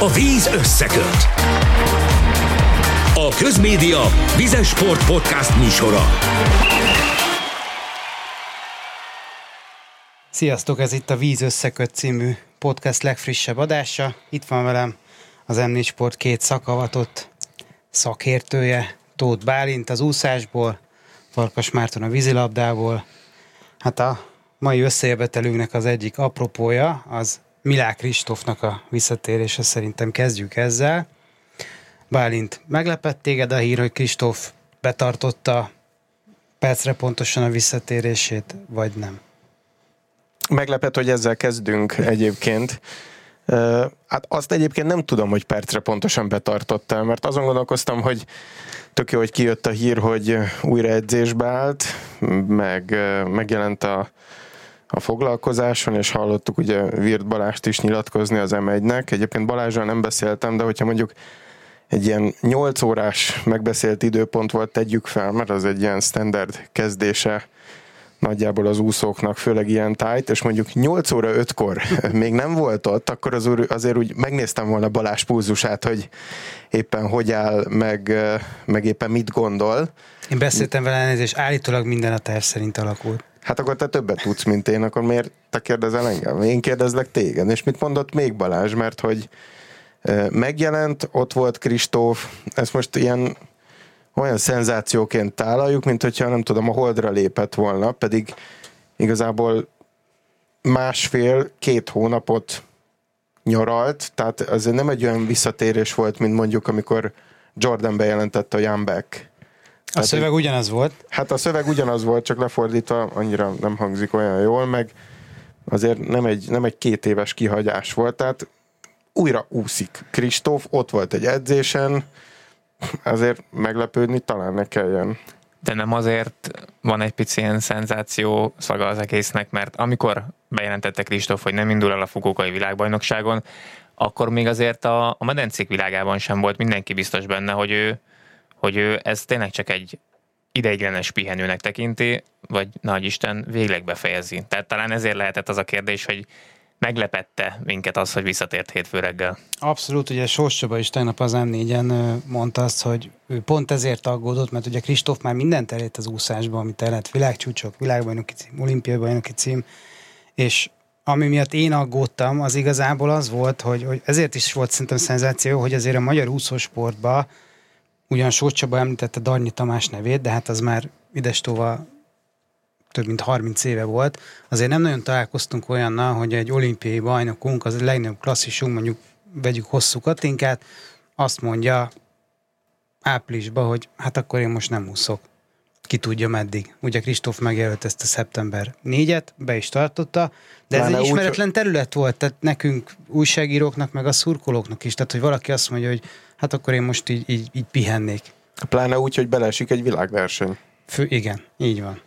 A víz összeköt. A Közmédia Vizes Sport Podcast műsora. Sziasztok, ez itt a Víz Összeköt című podcast legfrissebb adása. Itt van velem az m Sport két szakavatott szakértője, Tóth Bálint az úszásból, Farkas Márton a vízilabdából. Hát a mai összejövetelünknek az egyik apropója az Milák Kristófnak a visszatérése, szerintem kezdjük ezzel. Bálint, meglepett téged a hír, hogy Kristóf betartotta percre pontosan a visszatérését, vagy nem? Meglepett, hogy ezzel kezdünk egyébként. Hát azt egyébként nem tudom, hogy percre pontosan betartotta, mert azon gondolkoztam, hogy tök jó, hogy kijött a hír, hogy újra edzésbe állt, meg megjelent a, a foglalkozáson, és hallottuk ugye Virt Balást is nyilatkozni az M1-nek. Egyébként Balázsral nem beszéltem, de hogyha mondjuk egy ilyen 8 órás megbeszélt időpont volt, tegyük fel, mert az egy ilyen standard kezdése nagyjából az úszóknak, főleg ilyen tájt, és mondjuk 8 óra 5-kor még nem volt ott, akkor az úr, azért úgy megnéztem volna Balázs pulzusát, hogy éppen hogy áll, meg, meg éppen mit gondol. Én beszéltem vele, és állítólag minden a terv szerint alakult. Hát akkor te többet tudsz, mint én, akkor miért te kérdezel engem? Én kérdezlek téged. És mit mondott még Balázs? Mert hogy megjelent, ott volt Kristóf, ez most ilyen olyan szenzációként tálaljuk, mint hogyha nem tudom, a Holdra lépett volna, pedig igazából másfél-két hónapot nyaralt, tehát ez nem egy olyan visszatérés volt, mint mondjuk, amikor Jordan bejelentette a Jan Beck. A szöveg ugyanaz volt? Hát a szöveg ugyanaz volt, csak lefordítva annyira nem hangzik olyan jól, meg azért nem egy, nem egy két éves kihagyás volt, tehát újra úszik Kristóf, ott volt egy edzésen, azért meglepődni talán ne kelljen. De nem azért van egy pici ilyen szenzáció szaga az egésznek, mert amikor bejelentette Kristóf, hogy nem indul el a Fukókai világbajnokságon, akkor még azért a, a medencék világában sem volt mindenki biztos benne, hogy ő, hogy ő ez tényleg csak egy ideiglenes pihenőnek tekinti, vagy nagy Isten végleg befejezi. Tehát talán ezért lehetett az a kérdés, hogy meglepette minket az, hogy visszatért hétfő reggel. Abszolút, ugye Sós Csaba is tegnap az M4-en mondta azt, hogy ő pont ezért aggódott, mert ugye Kristóf már mindent elért az úszásban, amit elett, világcsúcsok, világbajnoki cím, olimpiai bajnoki cím, és ami miatt én aggódtam, az igazából az volt, hogy, hogy ezért is volt szerintem szenzáció, hogy azért a magyar úszósportban ugyan Sós Csaba említette Darnyi Tamás nevét, de hát az már idestóval több mint 30 éve volt, azért nem nagyon találkoztunk olyannal, hogy egy olimpiai bajnokunk, az legnagyobb klasszisunk, mondjuk vegyük hosszú Katinkát, azt mondja áprilisban, hogy hát akkor én most nem úszok. Ki tudja meddig. Ugye Kristóf megjelölt ezt a szeptember 4-et, be is tartotta, de ez egy ismeretlen terület volt, tehát nekünk újságíróknak, meg a szurkolóknak is, tehát hogy valaki azt mondja, hogy hát akkor én most így, így, így pihennék. Pláne úgy, hogy belesik egy világverseny. Fő, igen, így van.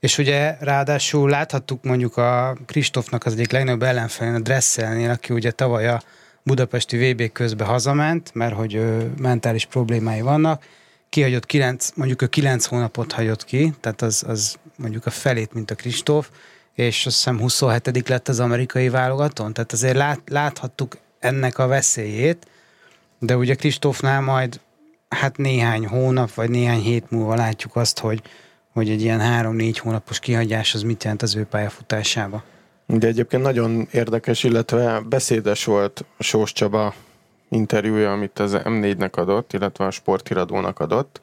És ugye ráadásul láthattuk mondjuk a Kristófnak az egyik legnagyobb ellenfelén, a Dresselnél, aki ugye tavaly a budapesti VB közben hazament, mert hogy ő, mentális problémái vannak, kihagyott kilenc, mondjuk a kilenc hónapot hagyott ki, tehát az, az mondjuk a felét, mint a Kristóf, és azt hiszem 27 lett az amerikai válogatón, tehát azért lát, láthattuk ennek a veszélyét, de ugye Kristófnál majd hát néhány hónap, vagy néhány hét múlva látjuk azt, hogy, hogy egy ilyen három-négy hónapos kihagyás az mit jelent az ő pályafutásába. De egyébként nagyon érdekes, illetve beszédes volt Sós Csaba interjúja, amit az M4-nek adott, illetve a sporthíradónak adott,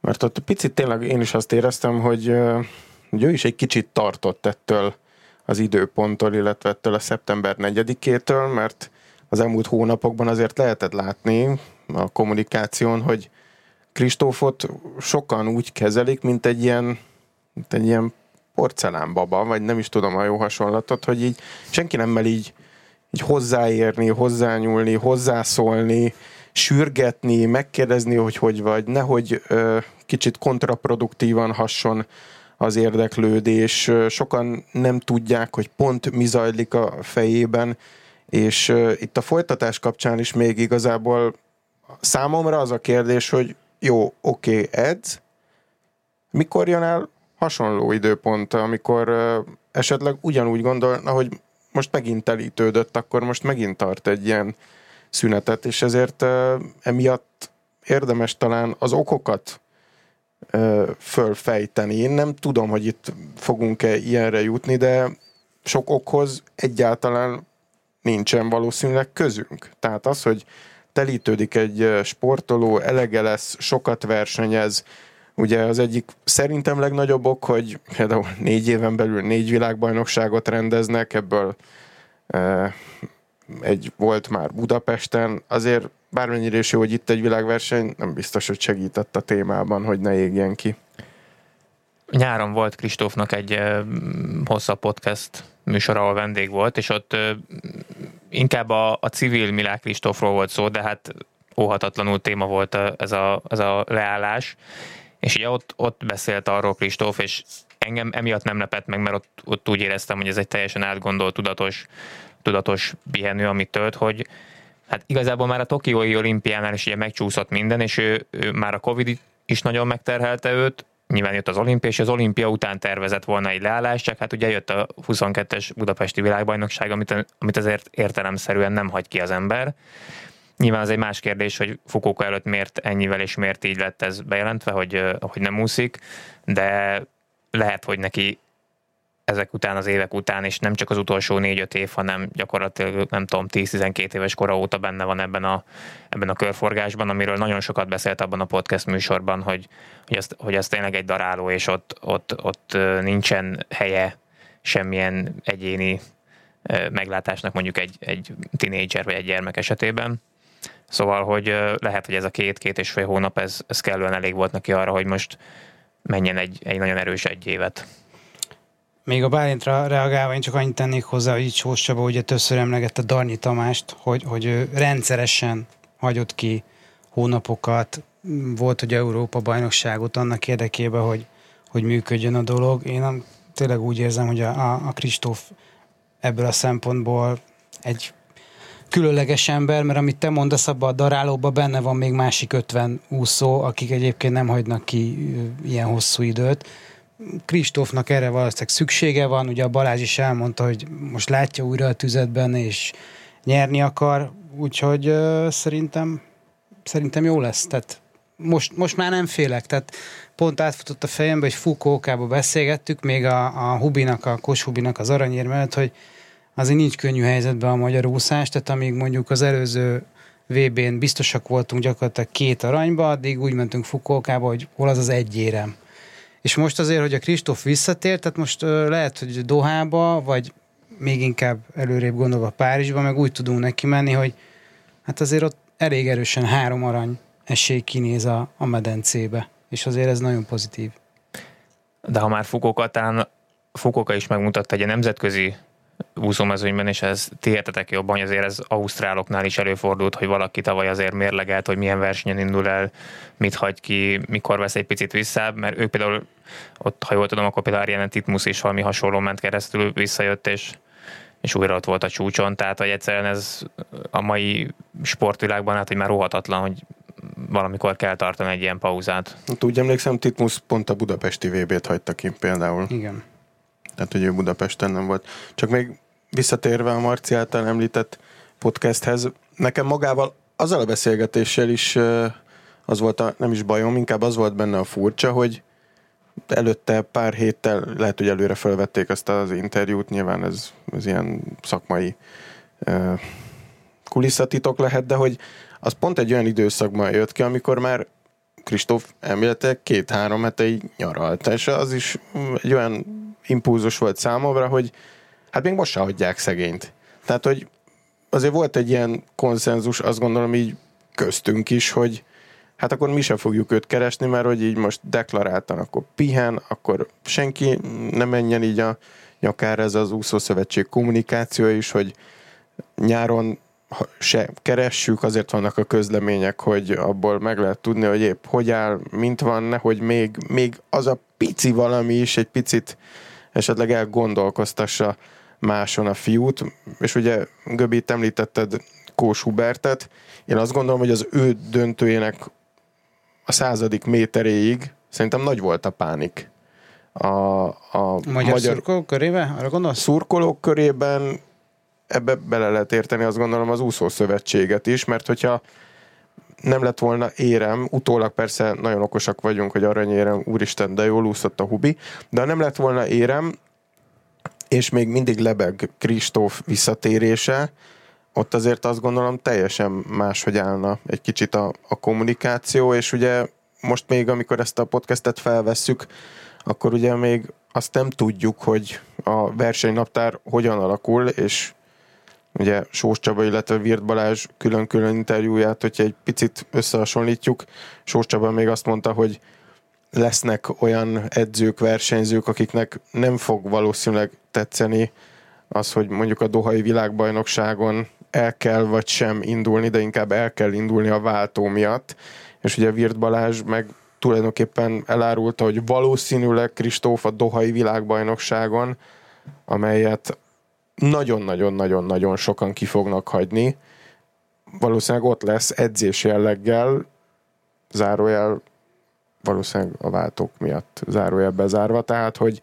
mert ott picit tényleg én is azt éreztem, hogy, hogy ő is egy kicsit tartott ettől az időponttól, illetve ettől a szeptember 4-től, mert az elmúlt hónapokban azért lehetett látni a kommunikáción, hogy Kristófot sokan úgy kezelik, mint egy ilyen, mint egy ilyen porcelánbaba, vagy nem is tudom a jó hasonlatot, hogy így senki nem mel így, így hozzáérni, hozzányúlni, hozzászólni, sürgetni, megkérdezni, hogy hogy vagy, nehogy ö, kicsit kontraproduktívan hasson az érdeklődés. Sokan nem tudják, hogy pont mi zajlik a fejében, és ö, itt a folytatás kapcsán is még igazából számomra az a kérdés, hogy jó, oké, okay, edz, mikor jön el hasonló időpont, amikor uh, esetleg ugyanúgy gondolna, hogy most megint telítődött, akkor most megint tart egy ilyen szünetet, és ezért emiatt érdemes talán az okokat fölfejteni. Én nem tudom, hogy itt fogunk-e ilyenre jutni, de sok okhoz egyáltalán nincsen valószínűleg közünk. Tehát az, hogy telítődik egy sportoló, elege lesz, sokat versenyez, Ugye az egyik szerintem legnagyobb ok, hogy például négy éven belül négy világbajnokságot rendeznek, ebből egy volt már Budapesten, azért bármennyire is jó, hogy itt egy világverseny, nem biztos, hogy segített a témában, hogy ne égjen ki. Nyáron volt Kristófnak egy hosszabb podcast műsor, ahol vendég volt, és ott inkább a, a civil Milák Kristófról volt szó, de hát óhatatlanul téma volt ez a, ez a leállás, és ugye ott, ott beszélt arról Kristóf, és engem emiatt nem lepett meg, mert ott, ott úgy éreztem, hogy ez egy teljesen átgondolt, tudatos, tudatos pihenő, amit tölt, hogy hát igazából már a Tokiói olimpiánál is ugye megcsúszott minden, és ő, ő már a Covid is nagyon megterhelte őt, nyilván jött az olimpia, és az olimpia után tervezett volna egy leállás, csak hát ugye jött a 22-es budapesti világbajnokság, amit, amit azért értelemszerűen nem hagy ki az ember. Nyilván az egy más kérdés, hogy Fukuoka előtt miért ennyivel és miért így lett ez bejelentve, hogy, hogy nem úszik, de lehet, hogy neki ezek után, az évek után, és nem csak az utolsó négy-öt év, hanem gyakorlatilag nem tudom, 10-12 éves kora óta benne van ebben a, ebben a körforgásban, amiről nagyon sokat beszélt abban a podcast műsorban, hogy, hogy, ez, hogy ez tényleg egy daráló, és ott, ott, ott nincsen helye semmilyen egyéni meglátásnak mondjuk egy, egy tinédzser vagy egy gyermek esetében. Szóval, hogy lehet, hogy ez a két-két és fél hónap, ez, ez kellően elég volt neki arra, hogy most menjen egy, egy nagyon erős egy évet. Még a Bálintra reagálva én csak annyit tennék hozzá, hogy itt Sós Csaba ugye többször emlegette Darnyi Tamást, hogy, hogy ő rendszeresen hagyott ki hónapokat, volt hogy Európa bajnokságot annak érdekében, hogy, hogy működjön a dolog. Én nem, tényleg úgy érzem, hogy a, a, Kristóf ebből a szempontból egy különleges ember, mert amit te mondasz, abban a darálóban benne van még másik 50 úszó, akik egyébként nem hagynak ki ilyen hosszú időt. Kristófnak erre valószínűleg szüksége van, ugye a Balázs is elmondta, hogy most látja újra a tüzet benne, és nyerni akar, úgyhogy uh, szerintem szerintem jó lesz. Tehát most, most már nem félek, tehát pont átfutott a fejembe, hogy Fukókába beszélgettük, még a, a Hubinak, a Kos Hubinak az aranyérmet, hogy azért nincs könnyű helyzetben a magyar úszás, tehát amíg mondjuk az előző VB-n biztosak voltunk gyakorlatilag két aranyba, addig úgy mentünk Fukókába, hogy hol az az egy érem. És most azért, hogy a Kristóf visszatért, tehát most uh, lehet, hogy Dohába, vagy még inkább előrébb gondolva Párizsba, meg úgy tudunk neki menni, hogy hát azért ott elég erősen három arany esély kinéz a, a medencébe, és azért ez nagyon pozitív. De ha már Fukuoka, talán Fukuoka is megmutatta egy nemzetközi úszómezőnyben, és ez ti értetek jobban, hogy azért ez ausztráloknál is előfordult, hogy valaki tavaly azért mérlegelt, hogy milyen versenyen indul el, mit hagy ki, mikor vesz egy picit vissza, mert ők például ott, ha jól tudom, akkor például Ariane Titmus is valami hasonló ment keresztül, visszajött, és, és újra ott volt a csúcson, tehát hogy egyszerűen ez a mai sportvilágban hát, hogy már rohatatlan, hogy valamikor kell tartani egy ilyen pauzát. Hát úgy emlékszem, Titmus pont a budapesti VB-t hagyta ki például. Igen tehát hogy ő Budapesten nem volt. Csak még visszatérve a Marci által említett podcasthez, nekem magával azzal a beszélgetéssel is az volt a, nem is bajom, inkább az volt benne a furcsa, hogy előtte pár héttel, lehet, hogy előre felvették azt az interjút, nyilván ez, ez ilyen szakmai kulisszatitok lehet, de hogy az pont egy olyan időszakban jött ki, amikor már Kristóf elméletileg két-három hete így nyaralt, és az is egy olyan impulzus volt számomra, hogy hát még most se hagyják szegényt. Tehát, hogy azért volt egy ilyen konszenzus, azt gondolom így köztünk is, hogy hát akkor mi sem fogjuk őt keresni, mert hogy így most deklaráltan, akkor pihen, akkor senki nem menjen így a nyakára ez az úszószövetség kommunikáció is, hogy nyáron se keressük, azért vannak a közlemények, hogy abból meg lehet tudni, hogy épp hogy áll, mint van, nehogy még, még az a pici valami is egy picit esetleg elgondolkoztassa máson a fiút, és ugye Göbi, említetted Kós Hubertet, én azt gondolom, hogy az ő döntőjének a századik méteréig szerintem nagy volt a pánik. A, a, magyar, magyar szurkolók körében? Arra gondolsz? Szurkolók körében ebbe bele lehet érteni azt gondolom az úszó szövetséget is, mert hogyha nem lett volna érem, utólag persze nagyon okosak vagyunk, hogy aranyérem, úristen, de jól úszott a hubi, de ha nem lett volna érem, és még mindig lebeg Kristóf visszatérése, ott azért azt gondolom teljesen máshogy állna egy kicsit a, a kommunikáció, és ugye most még, amikor ezt a podcastet felvesszük, akkor ugye még azt nem tudjuk, hogy a versenynaptár hogyan alakul, és ugye Sós Csaba, illetve Virt Balázs külön-külön interjúját, hogyha egy picit összehasonlítjuk, Sós Csaba még azt mondta, hogy lesznek olyan edzők, versenyzők, akiknek nem fog valószínűleg tetszeni az, hogy mondjuk a Dohai világbajnokságon el kell vagy sem indulni, de inkább el kell indulni a váltó miatt. És ugye Virt Balázs meg tulajdonképpen elárulta, hogy valószínűleg Kristóf a Dohai világbajnokságon, amelyet nagyon-nagyon-nagyon-nagyon sokan ki fognak hagyni, valószínűleg ott lesz edzés jelleggel, zárójel valószínűleg a váltók miatt zárójel bezárva, tehát hogy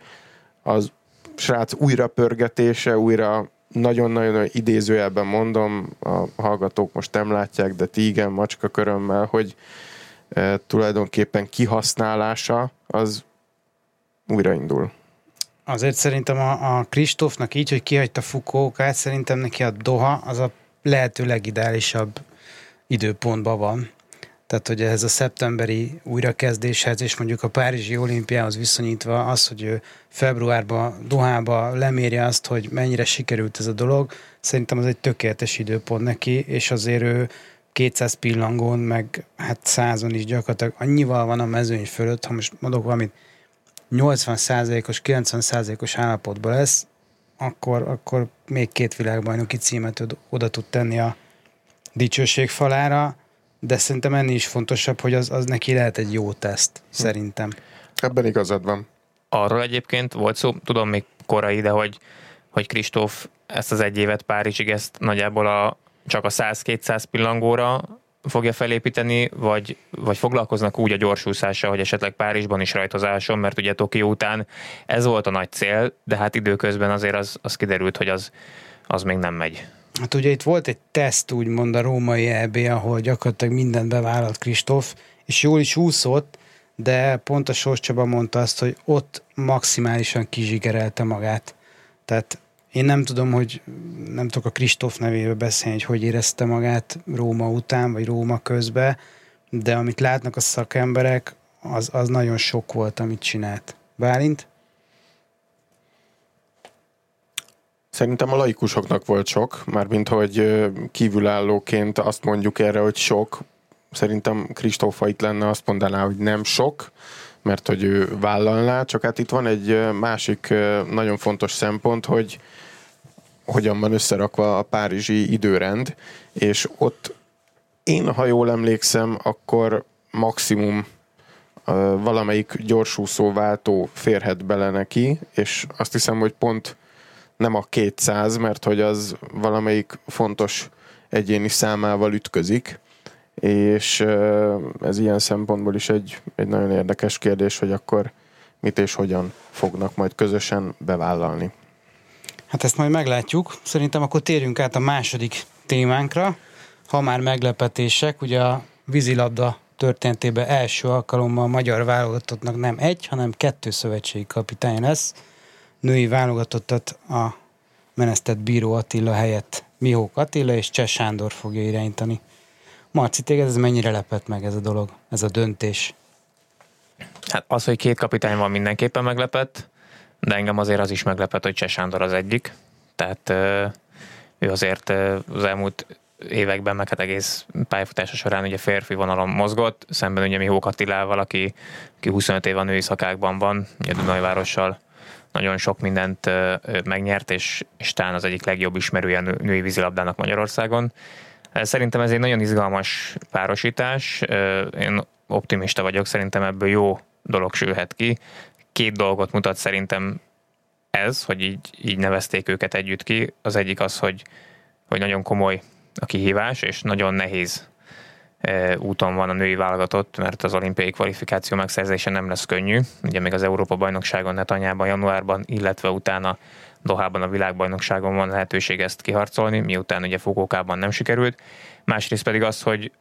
az srác újra pörgetése, újra nagyon-nagyon idézőjelben mondom, a hallgatók most nem látják, de ti igen, macska körömmel, hogy e, tulajdonképpen kihasználása az újraindul. Azért szerintem a, a Kristófnak így, hogy kihagyta Fukókát, szerintem neki a Doha az a lehető legideálisabb időpontban van. Tehát, hogy ez a szeptemberi újrakezdéshez, és mondjuk a Párizsi olimpiához viszonyítva az, hogy ő februárban, Dohába lemérje azt, hogy mennyire sikerült ez a dolog, szerintem az egy tökéletes időpont neki, és azért ő 200 pillangón, meg hát százon is gyakorlatilag annyival van a mezőny fölött, ha most mondok valamit, 80%-os, 90%-os állapotban lesz, akkor, akkor még két világbajnoki címet oda tud tenni a dicsőség falára, de szerintem ennél is fontosabb, hogy az, az neki lehet egy jó teszt, hm. szerintem. Ebben igazad van. Arról egyébként volt szó, tudom még korai, de hogy, hogy Kristóf ezt az egy évet Párizsig ezt nagyjából a, csak a 100-200 pillangóra fogja felépíteni, vagy, vagy foglalkoznak úgy a gyorsúszással, hogy esetleg Párizsban is rajtozáson, mert ugye Tokió után ez volt a nagy cél, de hát időközben azért az, az kiderült, hogy az, az még nem megy. Hát ugye itt volt egy teszt, úgymond a római EB, ahol gyakorlatilag mindent bevállalt Kristóf, és jól is úszott, de pont a Sors Csaba mondta azt, hogy ott maximálisan kizsigerelte magát. Tehát én nem tudom, hogy nem tudok a Kristóf nevébe beszélni, hogy hogy érezte magát Róma után, vagy Róma közben, de amit látnak a szakemberek, az, az nagyon sok volt, amit csinált. Bálint? Szerintem a laikusoknak volt sok, mármint hogy kívülállóként azt mondjuk erre, hogy sok. Szerintem Kristófa itt lenne, azt mondaná, hogy nem sok, mert hogy ő vállalná, csak hát itt van egy másik nagyon fontos szempont, hogy hogyan van összerakva a párizsi időrend, és ott én, ha jól emlékszem, akkor maximum valamelyik gyorsúszó váltó férhet bele neki, és azt hiszem, hogy pont nem a 200, mert hogy az valamelyik fontos egyéni számával ütközik, és ez ilyen szempontból is egy, egy nagyon érdekes kérdés, hogy akkor mit és hogyan fognak majd közösen bevállalni. Hát ezt majd meglátjuk. Szerintem akkor térjünk át a második témánkra. Ha már meglepetések, ugye a vízilabda történetében első alkalommal a magyar válogatottnak nem egy, hanem kettő szövetségi kapitány lesz női válogatottat a menesztett Bíró Attila helyett Mihók Attila és Cseh Sándor fogja irányítani. Marci, téged ez mennyire lepett meg ez a dolog, ez a döntés? Hát az, hogy két kapitány van mindenképpen meglepett, de engem azért az is meglepett, hogy Cseh Sándor az egyik. Tehát ő azért az elmúlt években, meg hát egész pályafutása során ugye férfi vonalon mozgott, szemben ugye Mihók Attilával, aki, aki 25 év a női szakákban van, ugye Dunajvárossal nagyon sok mindent megnyert, és, és talán az egyik legjobb ismerője a női vízilabdának Magyarországon. Szerintem ez egy nagyon izgalmas párosítás. Én optimista vagyok, szerintem ebből jó dolog sülhet ki. Két dolgot mutat szerintem ez, hogy így, így nevezték őket együtt ki. Az egyik az, hogy, hogy nagyon komoly a kihívás, és nagyon nehéz úton van a női válogatott, mert az olimpiai kvalifikáció megszerzése nem lesz könnyű. Ugye még az Európa bajnokságon Netanyában, januárban, illetve utána Dohában a világbajnokságon van lehetőség ezt kiharcolni, miután ugye Fukókában nem sikerült. Másrészt pedig az, hogy,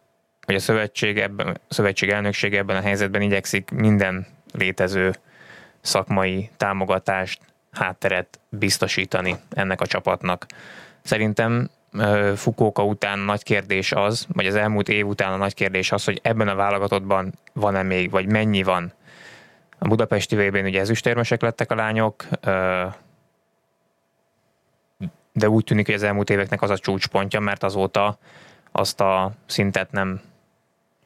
hogy a szövetség, ebben, a szövetség elnökség ebben a helyzetben igyekszik minden létező szakmai támogatást, hátteret biztosítani ennek a csapatnak. Szerintem Fukóka után nagy kérdés az, vagy az elmúlt év után a nagy kérdés az, hogy ebben a válogatottban van-e még, vagy mennyi van. A Budapesti vb ugye ezüstérmesek lettek a lányok, de úgy tűnik, hogy az elmúlt éveknek az a csúcspontja, mert azóta azt a szintet nem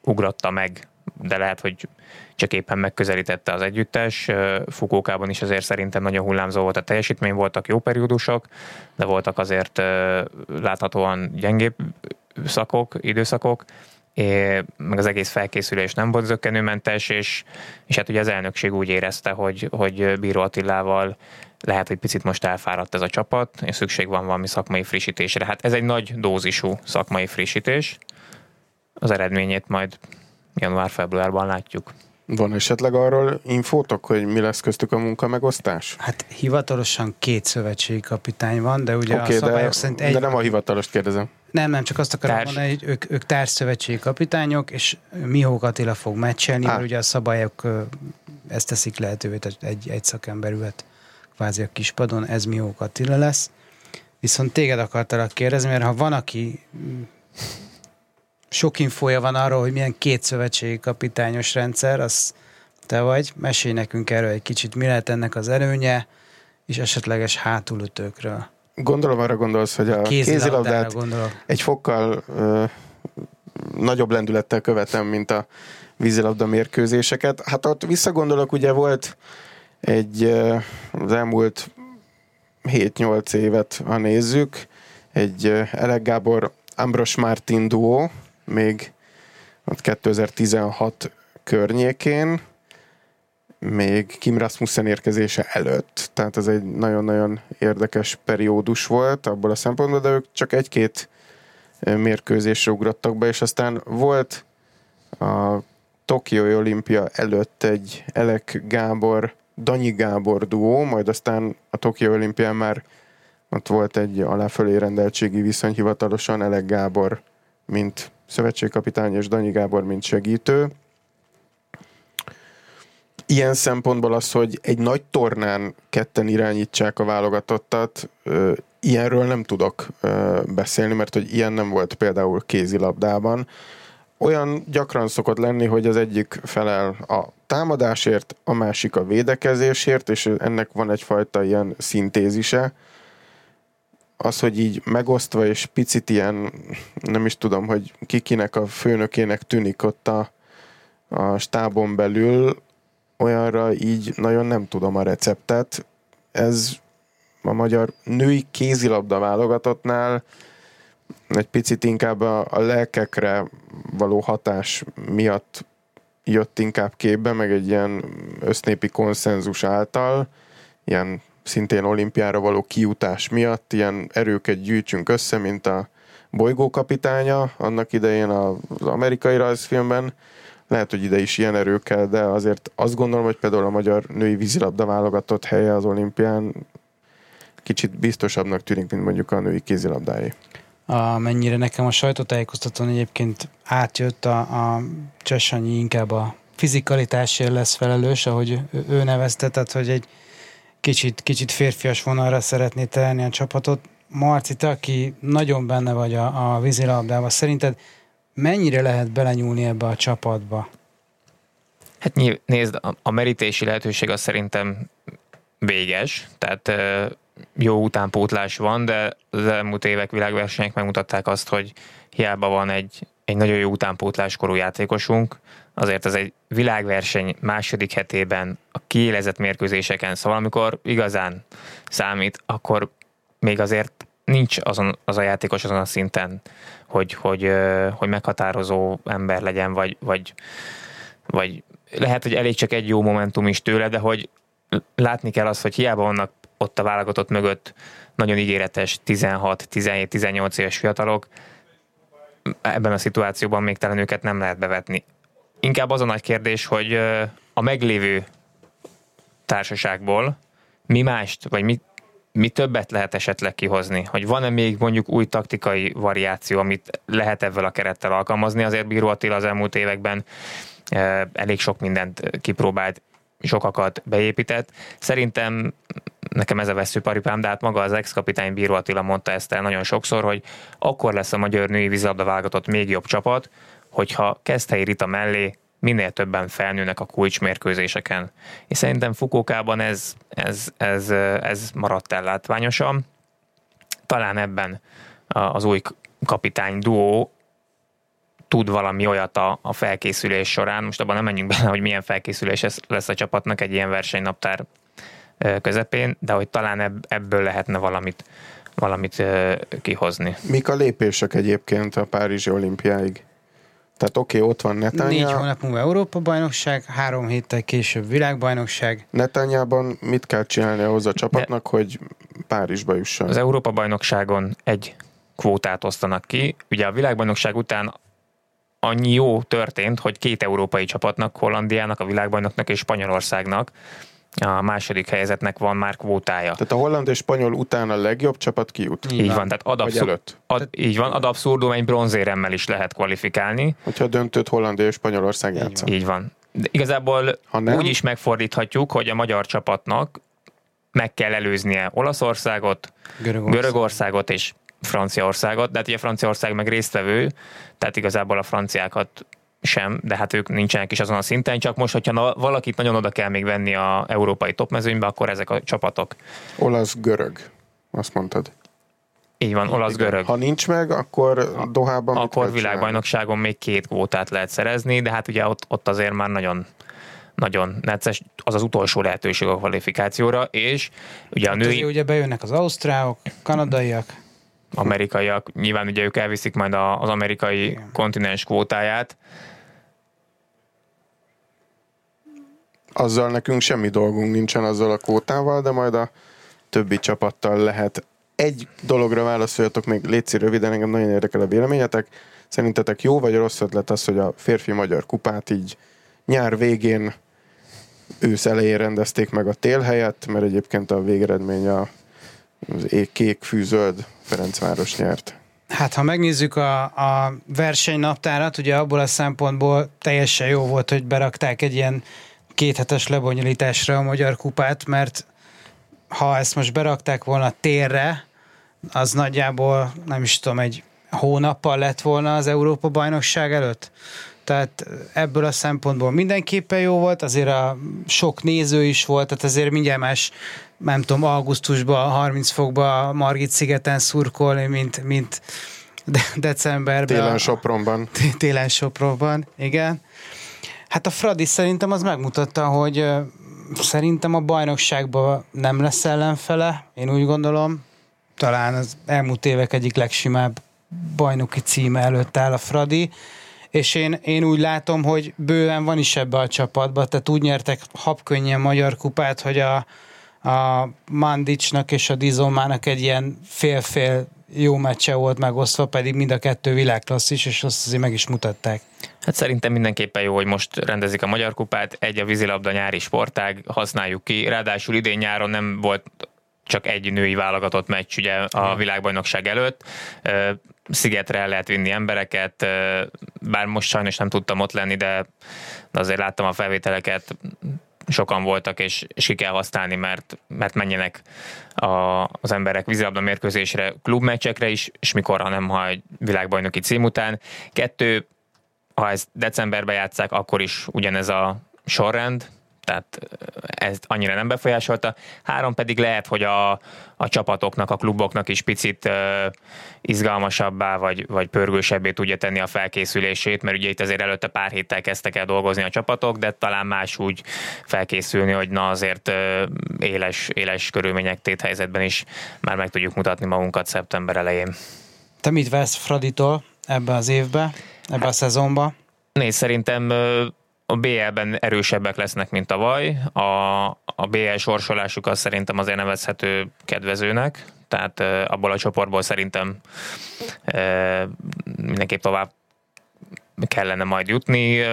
ugratta meg, de lehet, hogy csak éppen megközelítette az együttes. Fukókában is azért szerintem nagyon hullámzó volt a teljesítmény, voltak jó periódusok, de voltak azért láthatóan gyengébb szakok, időszakok, é, meg az egész felkészülés nem volt zöggenőmentes, és, és hát ugye az elnökség úgy érezte, hogy, hogy Bíró Attilával lehet, hogy picit most elfáradt ez a csapat, és szükség van valami szakmai frissítésre. Hát ez egy nagy dózisú szakmai frissítés. Az eredményét majd január-februárban látjuk. Van esetleg arról infótok, hogy mi lesz köztük a munkamegosztás? Hát hivatalosan két szövetségi kapitány van, de ugye okay, a szabályok de, szerint egy... De nem a hivatalos kérdezem. Nem, nem, csak azt akarom társ. mondani, hogy ők, ők társszövetségi kapitányok, és Mihók Attila fog meccselni, mert ugye a szabályok ezt teszik lehetővé, tehát egy, egy szakember ülhet kvázi a kispadon, ez Mihók Attila lesz. Viszont téged akartalak kérdezni, mert ha van, aki sok infója van arról, hogy milyen két szövetségi kapitányos rendszer, az te vagy. Mesélj nekünk erről egy kicsit, mi lehet ennek az előnye, és esetleges hátulütőkről. Gondolom arra gondolsz, hogy a kézilabdát egy fokkal ö, nagyobb lendülettel követem, mint a vízilabda mérkőzéseket. Hát ott visszagondolok, ugye volt egy ö, az elmúlt 7-8 évet, ha nézzük, egy Elek Gábor Ambros Martin duó, még 2016 környékén, még Kim Rasmussen érkezése előtt. Tehát ez egy nagyon-nagyon érdekes periódus volt abból a szempontból, de ők csak egy-két mérkőzésre ugrottak be, és aztán volt a Tokiói olimpia előtt egy Elek Gábor, Danyi Gábor duó, majd aztán a Tokiói olimpián már ott volt egy aláfölé rendeltségi viszony hivatalosan, Elek Gábor, mint szövetségkapitány és Danyi Gábor, mint segítő. Ilyen szempontból az, hogy egy nagy tornán ketten irányítsák a válogatottat, ilyenről nem tudok beszélni, mert hogy ilyen nem volt például kézilabdában. Olyan gyakran szokott lenni, hogy az egyik felel a támadásért, a másik a védekezésért, és ennek van egyfajta ilyen szintézise az, hogy így megosztva és picit ilyen, nem is tudom, hogy kikinek a főnökének tűnik ott a, a stábon belül, olyanra így nagyon nem tudom a receptet. Ez a magyar női kézilabda válogatottnál egy picit inkább a, a lelkekre való hatás miatt jött inkább képbe, meg egy ilyen össznépi konszenzus által, ilyen szintén olimpiára való kiutás miatt ilyen erőket gyűjtsünk össze, mint a bolygókapitánya annak idején az amerikai rajzfilmben. Lehet, hogy ide is ilyen erőkkel, de azért azt gondolom, hogy például a magyar női vízilabda válogatott helye az olimpián kicsit biztosabbnak tűnik, mint mondjuk a női kézilabdáé. Amennyire nekem a sajtótájékoztatón egyébként átjött a, a Csesanyi inkább a fizikalitásért lesz felelős, ahogy ő nevezte, tehát hogy egy kicsit, kicsit férfias vonalra szeretné terelni a csapatot. Marci, te, aki nagyon benne vagy a, a vízilabdában, szerinted mennyire lehet belenyúlni ebbe a csapatba? Hát nézd, a merítési lehetőség az szerintem véges, tehát jó utánpótlás van, de az elmúlt évek világversenyek megmutatták azt, hogy hiába van egy, egy nagyon jó utánpótláskorú játékosunk, azért ez egy világverseny második hetében a kiélezett mérkőzéseken, szóval amikor igazán számít, akkor még azért nincs azon, az a játékos azon a szinten, hogy, hogy, hogy meghatározó ember legyen, vagy, vagy, vagy lehet, hogy elég csak egy jó momentum is tőle, de hogy látni kell azt, hogy hiába vannak ott a válogatott mögött nagyon ígéretes 16, 17, 18 éves fiatalok, ebben a szituációban még talán őket nem lehet bevetni. Inkább az a nagy kérdés, hogy a meglévő társaságból mi mást, vagy mi, mi többet lehet esetleg kihozni? Hogy van-e még mondjuk új taktikai variáció, amit lehet ezzel a kerettel alkalmazni? Azért Bíró Attila az elmúlt években elég sok mindent kipróbált, sokakat beépített. Szerintem nekem ez a veszőparipám, de hát maga az ex-kapitány Bíró Attila mondta ezt el nagyon sokszor, hogy akkor lesz a magyar női vízilabda válogatott még jobb csapat, hogyha Keszthelyi Rita mellé minél többen felnőnek a kulcsmérkőzéseken. És szerintem Fukókában ez, ez, ez, ez maradt el látványosan. Talán ebben az új kapitány duó tud valami olyat a, a felkészülés során. Most abban nem menjünk bele, hogy milyen felkészülés lesz a csapatnak egy ilyen versenynaptár közepén, de hogy talán ebből lehetne valamit, valamit kihozni. Mik a lépések egyébként a Párizsi olimpiáig? Tehát oké, okay, ott van Netanya. Négy hónap múlva Európa-bajnokság, három héttel később világbajnokság. Netanyában mit kell csinálni ahhoz a csapatnak, De hogy Párizsba jusson? Az Európa-bajnokságon egy kvótát osztanak ki. Ugye a világbajnokság után annyi jó történt, hogy két európai csapatnak, Hollandiának, a világbajnoknak és Spanyolországnak a második helyezetnek van már kvótája. Tehát a holland és spanyol után a legjobb csapat kijut? Így, így van, tehát ad, abszur- előtt. ad, így van, ad abszurdum egy bronzéremmel is lehet kvalifikálni. Hogyha döntött Hollandia és Spanyolország játsza. Így van. De igazából úgy is megfordíthatjuk, hogy a magyar csapatnak meg kell előznie Olaszországot, Görögország. Görögországot és Franciaországot, de hát ugye Franciaország meg résztvevő, tehát igazából a franciákat sem, de hát ők nincsenek is azon a szinten, csak most, hogyha valakit nagyon oda kell még venni a európai topmezőnybe, akkor ezek a csapatok. Olasz-görög, azt mondtad. Így van, olasz-görög. Ha nincs meg, akkor Dohában Akkor világbajnokságon még két kvótát lehet szerezni, de hát ugye ott, ott azért már nagyon nagyon necces, az az utolsó lehetőség a kvalifikációra, és ugye a hát női... Ugye bejönnek az ausztrálok, kanadaiak, amerikaiak, nyilván ugye ők elviszik majd az amerikai Igen. kontinens kvótáját, azzal nekünk semmi dolgunk nincsen azzal a kvótával, de majd a többi csapattal lehet. Egy dologra válaszoljatok még, létszi röviden, engem nagyon érdekel a véleményetek. Szerintetek jó vagy rossz ötlet az, hogy a férfi magyar kupát így nyár végén ősz elején rendezték meg a tél helyett, mert egyébként a végeredmény a, az kék fűzöld Ferencváros nyert. Hát ha megnézzük a, a versenynaptárat, ugye abból a szempontból teljesen jó volt, hogy berakták egy ilyen kéthetes lebonyolításra a Magyar Kupát, mert ha ezt most berakták volna térre, az nagyjából, nem is tudom, egy hónappal lett volna az Európa bajnokság előtt. Tehát ebből a szempontból mindenképpen jó volt, azért a sok néző is volt, tehát azért mindjárt más, nem tudom, augusztusban, 30 fokban Margit szigeten szurkolni, mint, mint de- decemberben. Télen Sopronban. Télen Sopronban, igen. Hát a Fradi szerintem az megmutatta, hogy szerintem a bajnokságban nem lesz ellenfele, én úgy gondolom. Talán az elmúlt évek egyik legsimább bajnoki címe előtt áll a Fradi, és én, én úgy látom, hogy bőven van is ebbe a csapatba, tehát úgy nyertek habkönnyen magyar kupát, hogy a, a Mandicsnak és a Dizomának egy ilyen fél-fél jó meccse volt megosztva, pedig mind a kettő világklasszis, és azt azért meg is mutatták. Hát szerintem mindenképpen jó, hogy most rendezik a Magyar Kupát, egy a vízilabda nyári sportág, használjuk ki, ráadásul idén nyáron nem volt csak egy női válogatott meccs ugye a világbajnokság előtt. Szigetre el lehet vinni embereket, bár most sajnos nem tudtam ott lenni, de azért láttam a felvételeket, sokan voltak, és, és ki kell használni, mert, mert menjenek a, az emberek vízilabda mérkőzésre, klubmeccsekre is, és mikor, hanem ha egy világbajnoki cím után. Kettő, ha ezt decemberben játszák, akkor is ugyanez a sorrend, tehát ez annyira nem befolyásolta. Három pedig lehet, hogy a, a csapatoknak, a kluboknak is picit uh, izgalmasabbá vagy, vagy pörgősebbé tudja tenni a felkészülését, mert ugye itt azért előtte pár héttel kezdtek el dolgozni a csapatok, de talán más úgy felkészülni, hogy na azért uh, éles, éles körülmények téthelyzetben is már meg tudjuk mutatni magunkat szeptember elején. Te mit vesz Fraditól ebbe az évbe, ebbe hát, a szezonba? Nézd, szerintem a BL-ben erősebbek lesznek, mint tavaly. A, a BL sorsolásuk az szerintem azért nevezhető kedvezőnek, tehát abból a csoportból szerintem mindenképp tovább kellene majd jutni.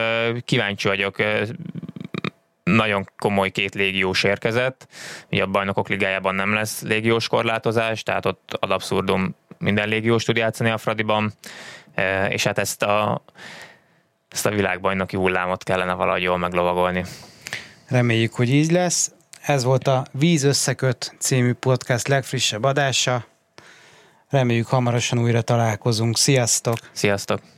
Kíváncsi vagyok, nagyon komoly két légiós érkezett. Ugye a bajnokok ligájában nem lesz légiós korlátozás, tehát ott ad abszurdum minden légiós tud játszani a Fradiban, és hát ezt a, ezt a világbajnoki hullámot kellene valahogy jól meglovagolni. Reméljük, hogy így lesz. Ez volt a Víz összeköt című podcast legfrissebb adása. Reméljük hamarosan újra találkozunk. Sziasztok! Sziasztok!